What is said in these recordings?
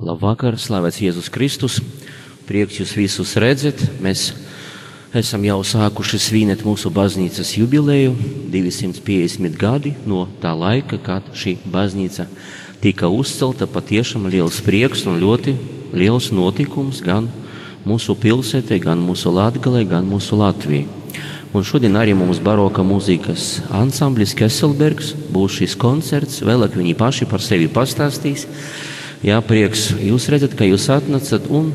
Labvakar, slavēts Jēzus Kristus. Prieks jūs visus redzēt. Mēs esam jau sākuši svinēt mūsu baznīcas jubileju, 250 gadi no tā laika, kad šī baznīca tika uzcelta. Patiešām liels prieks un ļoti liels notikums gan mūsu pilsētē, gan mūsu Latgalē, gan mūsu Latvijā. Un šodien arī mums baroka mūzikas ansamblis Kesselbergs būs šis koncerts. Vēlāk viņi paši par sevi pastāstīs. Jā, prieks jūs redzat, ka jūs atnācat. Un,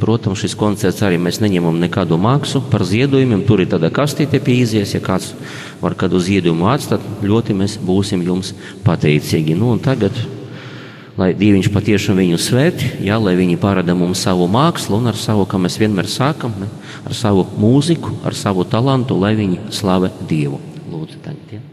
protams, šis koncerts arī mēs neņemam nekādu maksu par ziedojumiem. Tur ir tāda kastīte pie izies. Ja kāds var kādu ziedojumu atstāt, ļoti mēs būsim jums pateicīgi. Nu, tagad, lai Dievs patiešām viņu svētī, jā, lai viņi parāda mums savu mākslu un ar savu, kā mēs vienmēr sākam, ne, ar savu mūziku, ar savu talantu, lai viņi slavē Dievu. Lūdzu, tagad. Ja.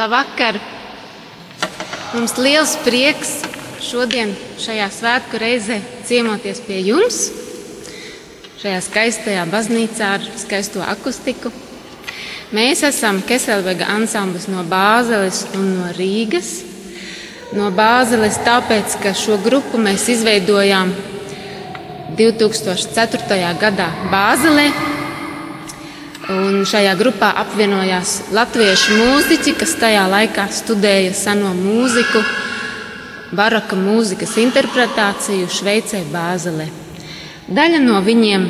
Labvakar! Mums liels prieks šodien, šajā svētku reizē, ciemoties pie jums, šajā skaistajā baznīcā ar skaisto akustiku. Mēs esam Keselvega ansamblis no Bāzeles un no Rīgas. No Bāzeles tāpēc, ka šo grupu mēs izveidojām 2004. gadā Bāzelē. Un šajā grupā apvienojās latviešu mūziķi, kas tajā laikā studēja seno mūziku, baraka mūzikas interpretāciju Šveicē, Bāzelē. Daļa no viņiem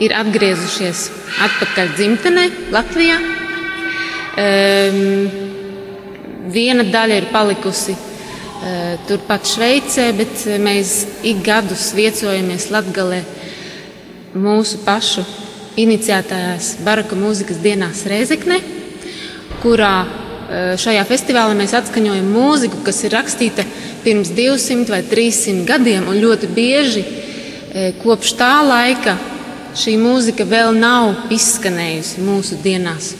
ir atgriezušies atpakaļ dzimtenē, Latvijā. Um, viena daļa ir palikusi uh, turpat Šveicē, bet mēs ik gadus viecojamies Latgalē mūsu pašu iniciētajās baraka mūzikas dienās Reizekne, kurā uh, šajā festivālā mēs atskaņojam mūziku, kas ir rakstīta pirms 200 vai 300 gadiem, un ļoti bieži uh, kopš tā laika šī mūzika vēl nav izskanējusi mūsu dienās.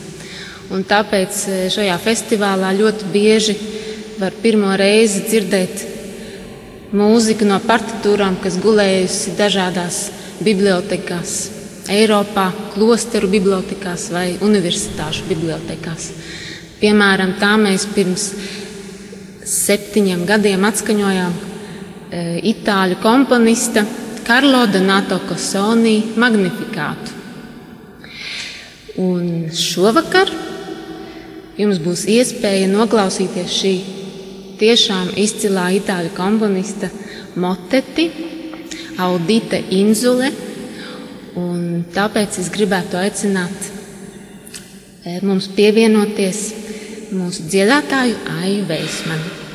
Un tāpēc e, šajā festivālā ļoti bieži var pirmo reizi dzirdēt mūziku no partitūrām, kas gulējusi dažādās bibliotekās, Eiropā, klosteru bibliotekās vai universitāšu bibliotekās. Piemēram, tā mēs pirms septiņiem gadiem atskaņojām e, itāļu komponista Karlo Donato Kosoni Magnifikātu. Un šovakar jums būs iespēja noklausīties šī tiešām izcilā itāļu komponista moteti Audite Inzule. Un tāpēc es gribētu aicināt eh, mums pievienoties mūsu dziedātāju Aiju Veismanu.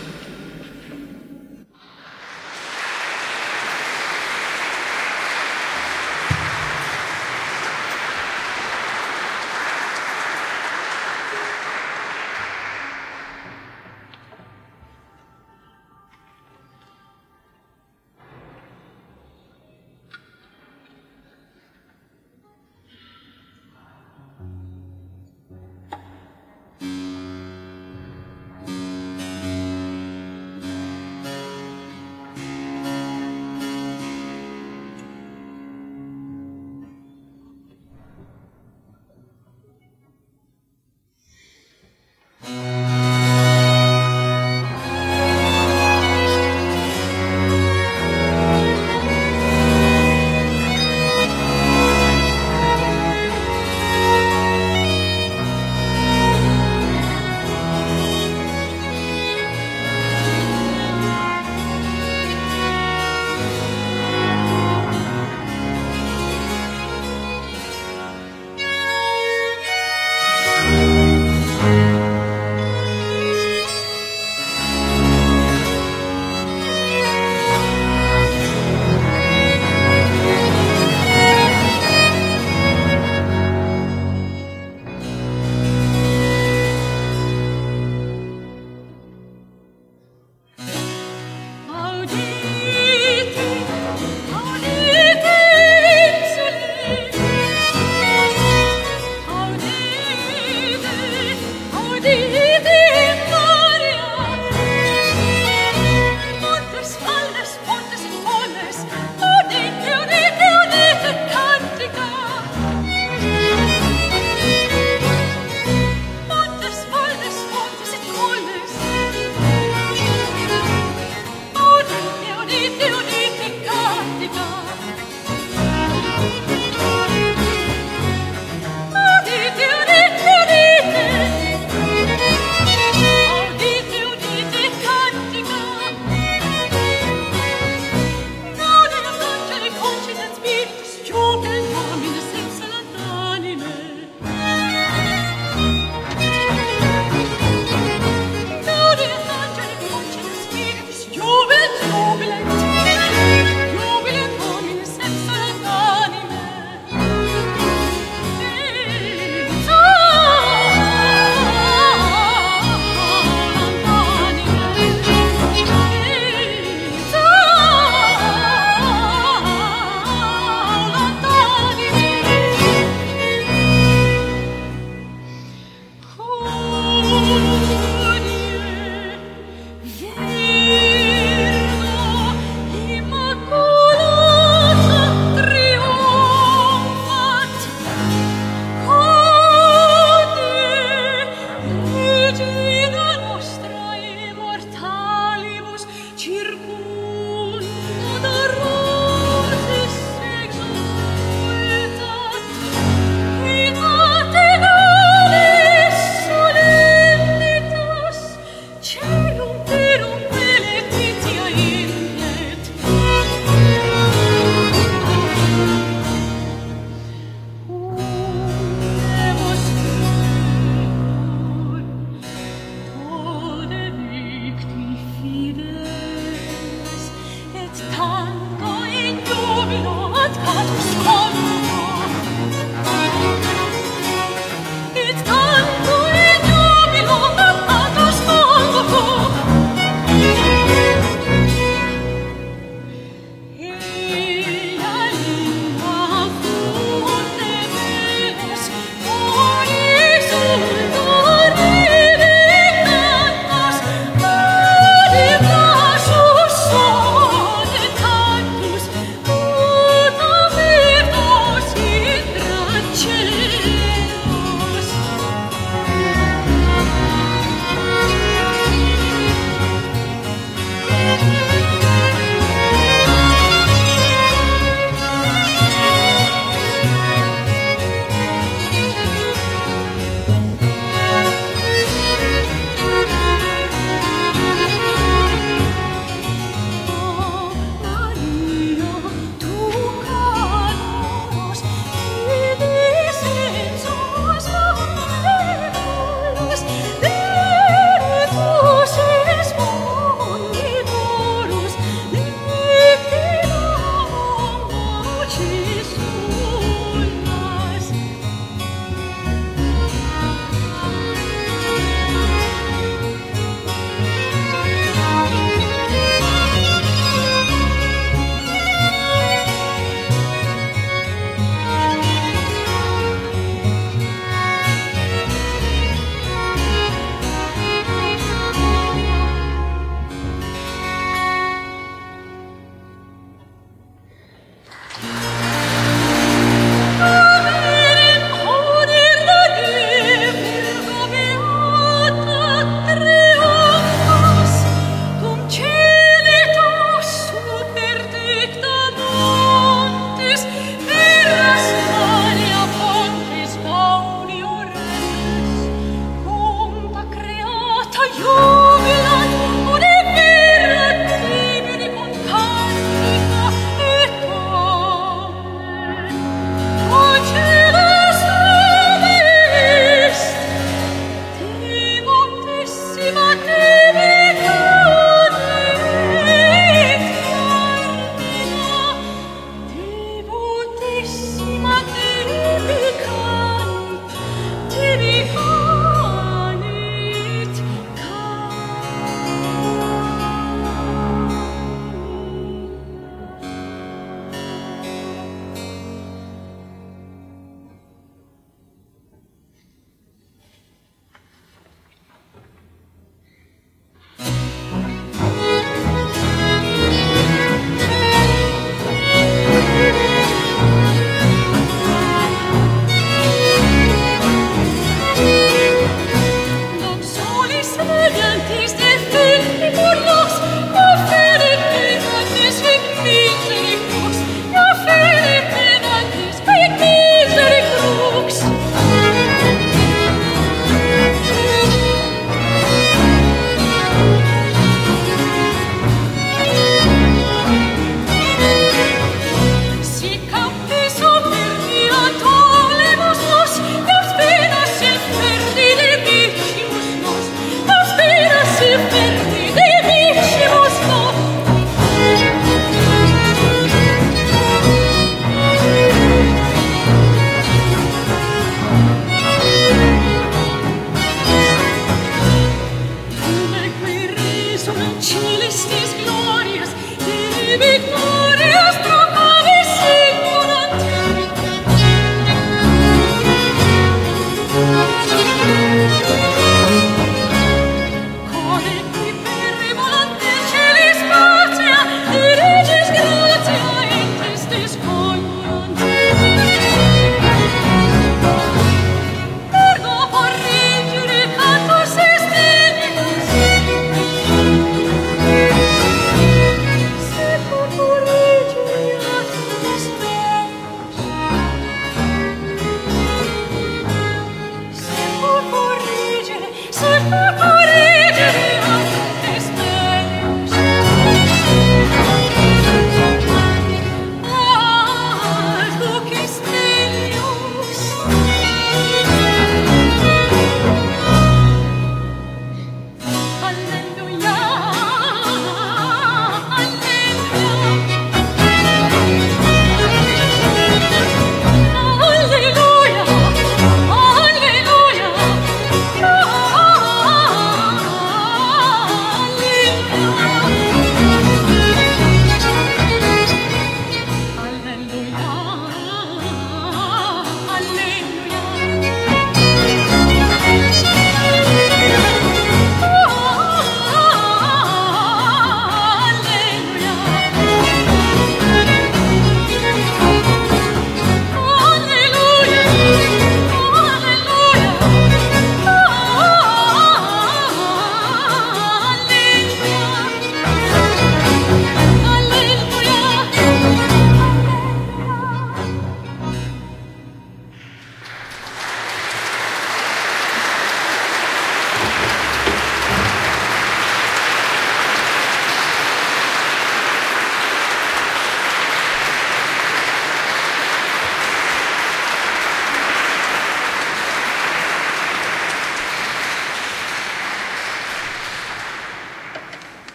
today.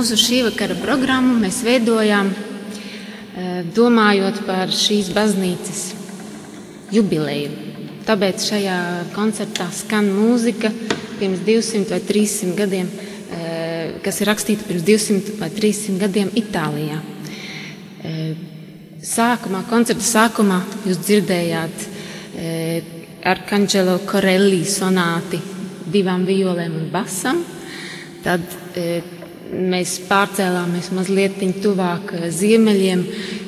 Mūsu šī vakara programmu mēs veidojām eh, domājot par šīs baznīcas jubileju. Tāpēc šajā koncertā skan mūzika pirms 200 vai 300 gadiem, eh, kas ir rakstīta pirms 200 vai 300 gadiem Itālijā. Eh, sākumā, koncerta sākumā jūs dzirdējāt Arkanģelo Korelli sonāti divām violēm un basam. Tad mēs pārcēlāmies mazliet tuvāk eh, ziemeļiem.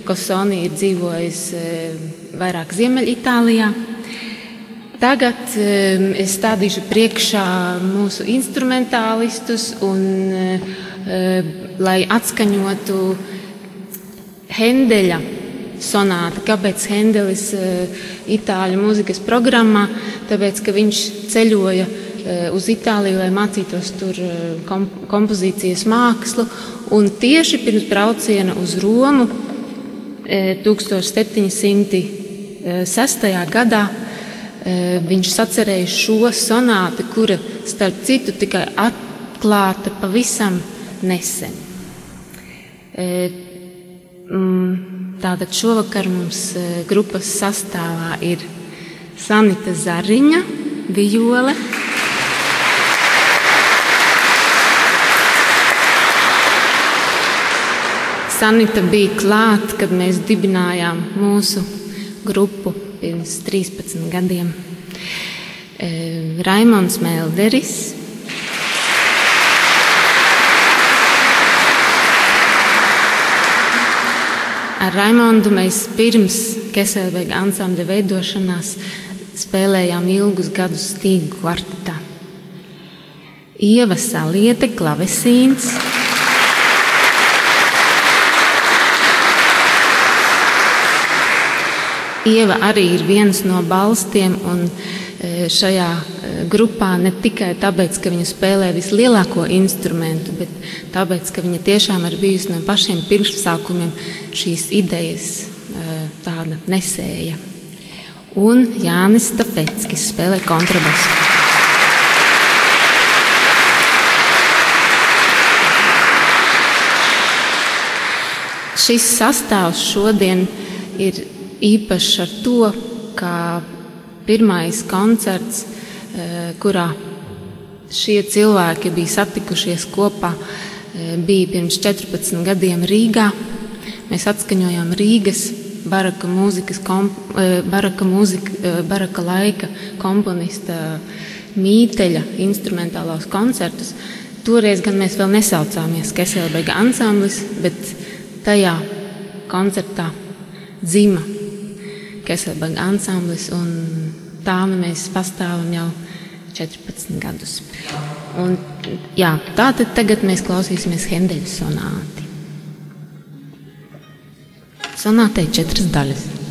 Kosoni ir dzīvojis eh, vairāk Ziemeļitālijā. Tagad eh, es stādīšu priekšā mūsu instrumentālistus, un, lai atskaņotu Hendeļa sonāti. Kāpēc Hendelis itāļu mūzikas programmā? Tāpēc, ka viņš ceļoja uz Itāliju, lai mācītos tur eh, kompozīcijas mākslu. Un tieši pirms brauciena uz Romu 1706. Eh, gadā viņš sacerēja šo sonāti, kura starp citu tikai atklāta pavisam nesen. Mm, tātad šovakar mums grupas sastāvā ir Sanita Zariņa, Vijole. Sanita bija klāta, kad mēs dibinājām mūsu grupu pirms 13 gadiem. E, Raimons Melderis. Ar Raimondu mēs pirms Keselbega ansambļa veidošanās spēlējām ilgus gadus stīgu kvartetā. Ieva Saliete, klavesīns. Ieva arī ir viens no balstiem e, šajā e, grupā ne tikai tāpēc, ka viņa spēlē vislielāko instrumentu, bet tāpēc, ka viņa tiešām ir bijusi no pašiem pirmsākumiem šīs idejas e, tāda nesēja. Un Jānis Stafetskis spēlē kontrabasu. Šis sastāvs šodien ir īpašs ar to, ka pirmais koncerts, eh, kurā šie cilvēki bija satikušies kopā, eh, bija pirms 14 gadiem Rīgā. Mēs atskaņojām Rīgas baraka, komp, eh, baraka, mūzika, baraka laika komponista Mīteļa instrumentālos koncertus. toreiz gan mēs vēl nesaucāmies Keselberga ansamblis, bet tajā koncertā dzima Keselberga ansamblis, un tā mēs pastāvam jau 14 gadus. Un, jā, tā tad tagad mēs klausīsimies Hendeļa sonāti. Sonātei četras daļas.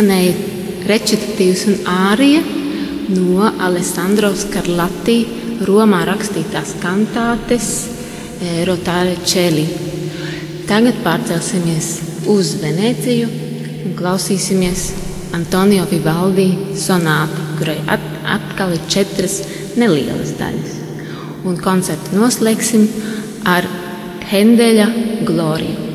Izskanēja recitatīvs un ārija no Alessandro Skarlati Romā rakstītās kantātes eh, Rotāre Čeli. Tagad pārcelsimies uz Venēciju un klausīsimies Antonio Vivaldi sonātu, kurai at, atkal ir četras nelielas daļas. Un koncertu noslēgsim ar Hendeļa Gloriju.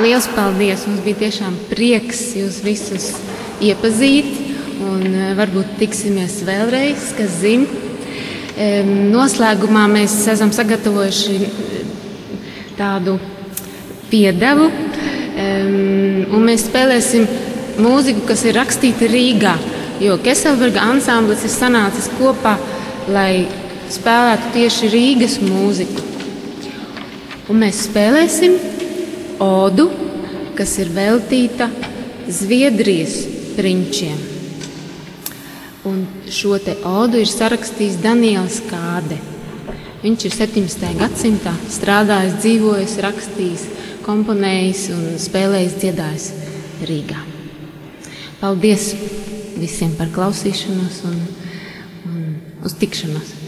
Lielas paldies! Mums bija tiešām prieks jūs visus iepazīt. Un eh, varbūt tiksimies vēlreiz, kas zina. Noslēgumā mēs esam sagatavojuši tādu piedevu, un mēs spēlēsim mūziku, kas ir rakstīta Rīgā. Jo Keselberga ansamblis ir sanācis kopā, lai spēlētu tieši Rīgas mūziku. Un mēs spēlēsim odu, kas ir veltīta Zviedrijas prinčiem. Un šo te odu ir sarakstījis Daniels Kāde. Viņš ir 17. gadsimtā strādājis, dzīvojis, rakstījis, komponējis un spēlējis, dziedājis Rīgā. Paldies visiem par klausīšanos un, un uz tikšanos!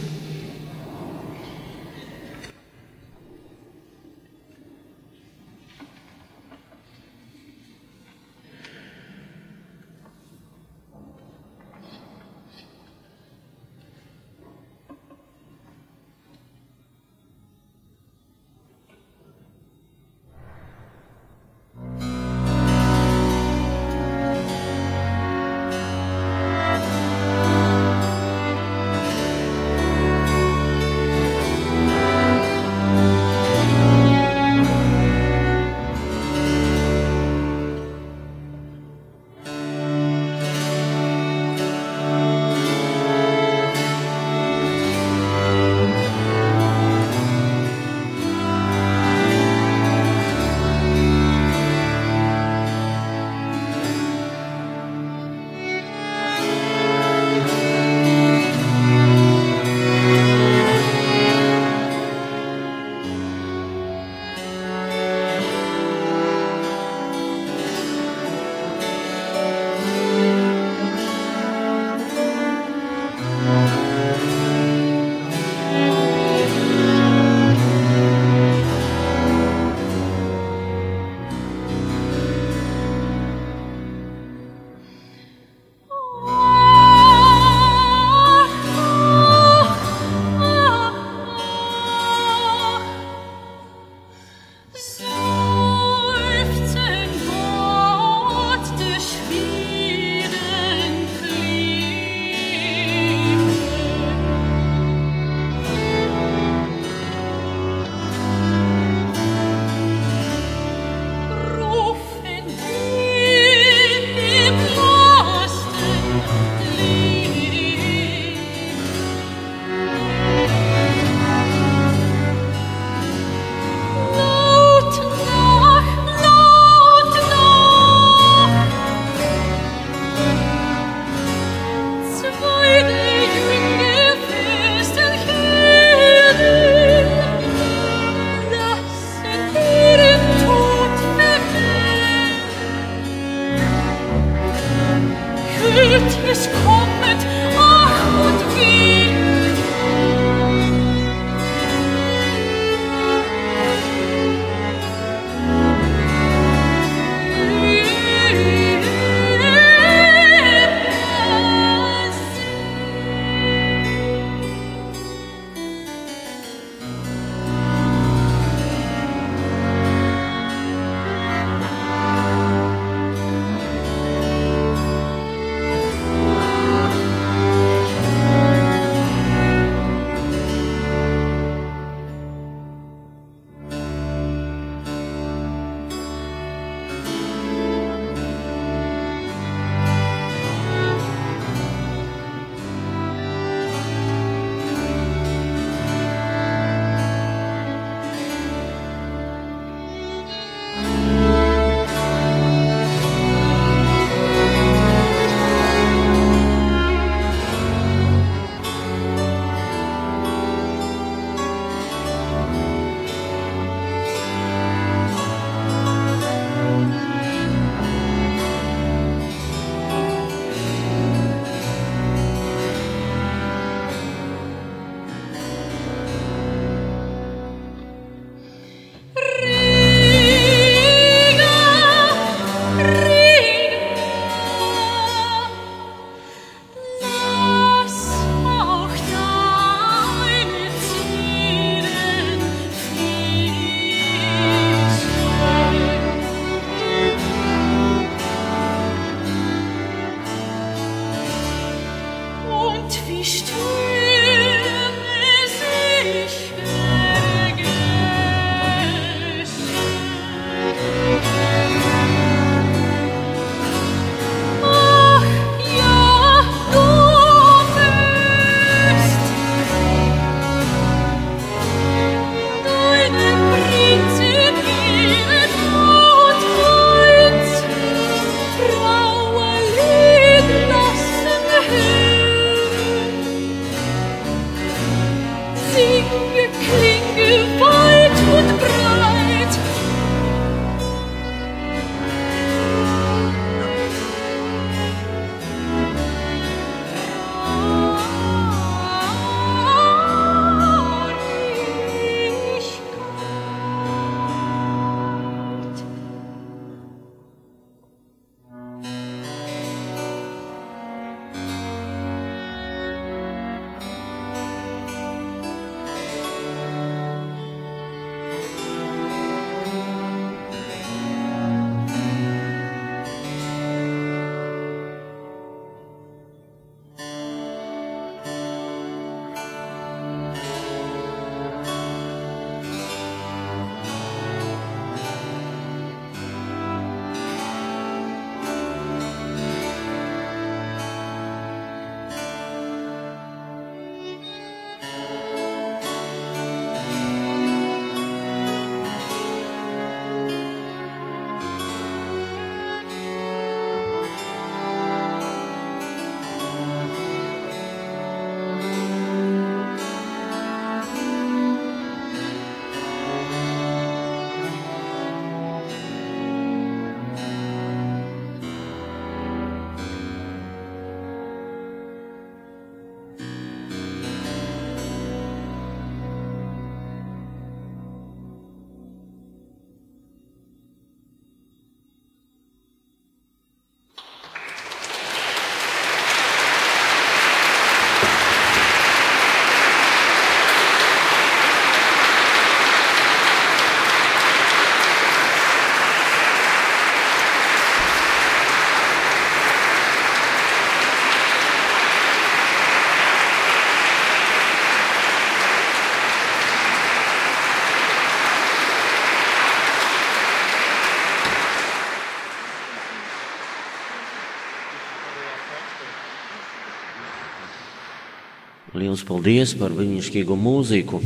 Liels paldies par brīnišķīgo mūziku.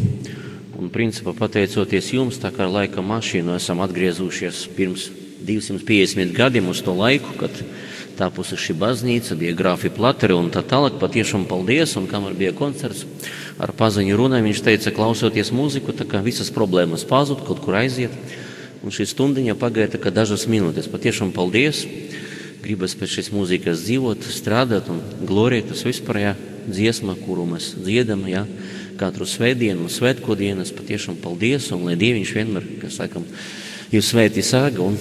Un, principā, pateicoties jums, tā kā laika mašīnu esam atgriezušies pirms 250 gadiem uz to laiku, kad tapusi šī baznīca, bija grāfi plateri un tā tālāk. Patiešām paldies, un kamēr bija koncerts ar paziņu runai, viņš teica, klausoties mūziku, tā kā visas problēmas pazud, kaut kur aiziet. Un šī stundiņa pagāja tā kā dažas minūtes. Patiešām paldies! Gribas pēc šīs mūzikas dzīvot, strādāt un glorēt uz vispārējā dziesma, kuru mēs dziedam, ja, katru svētdienu un svētko dienas. Patiešām paldies, un lai Dieviņš vienmēr, kas sakam, jūs svētī sāga un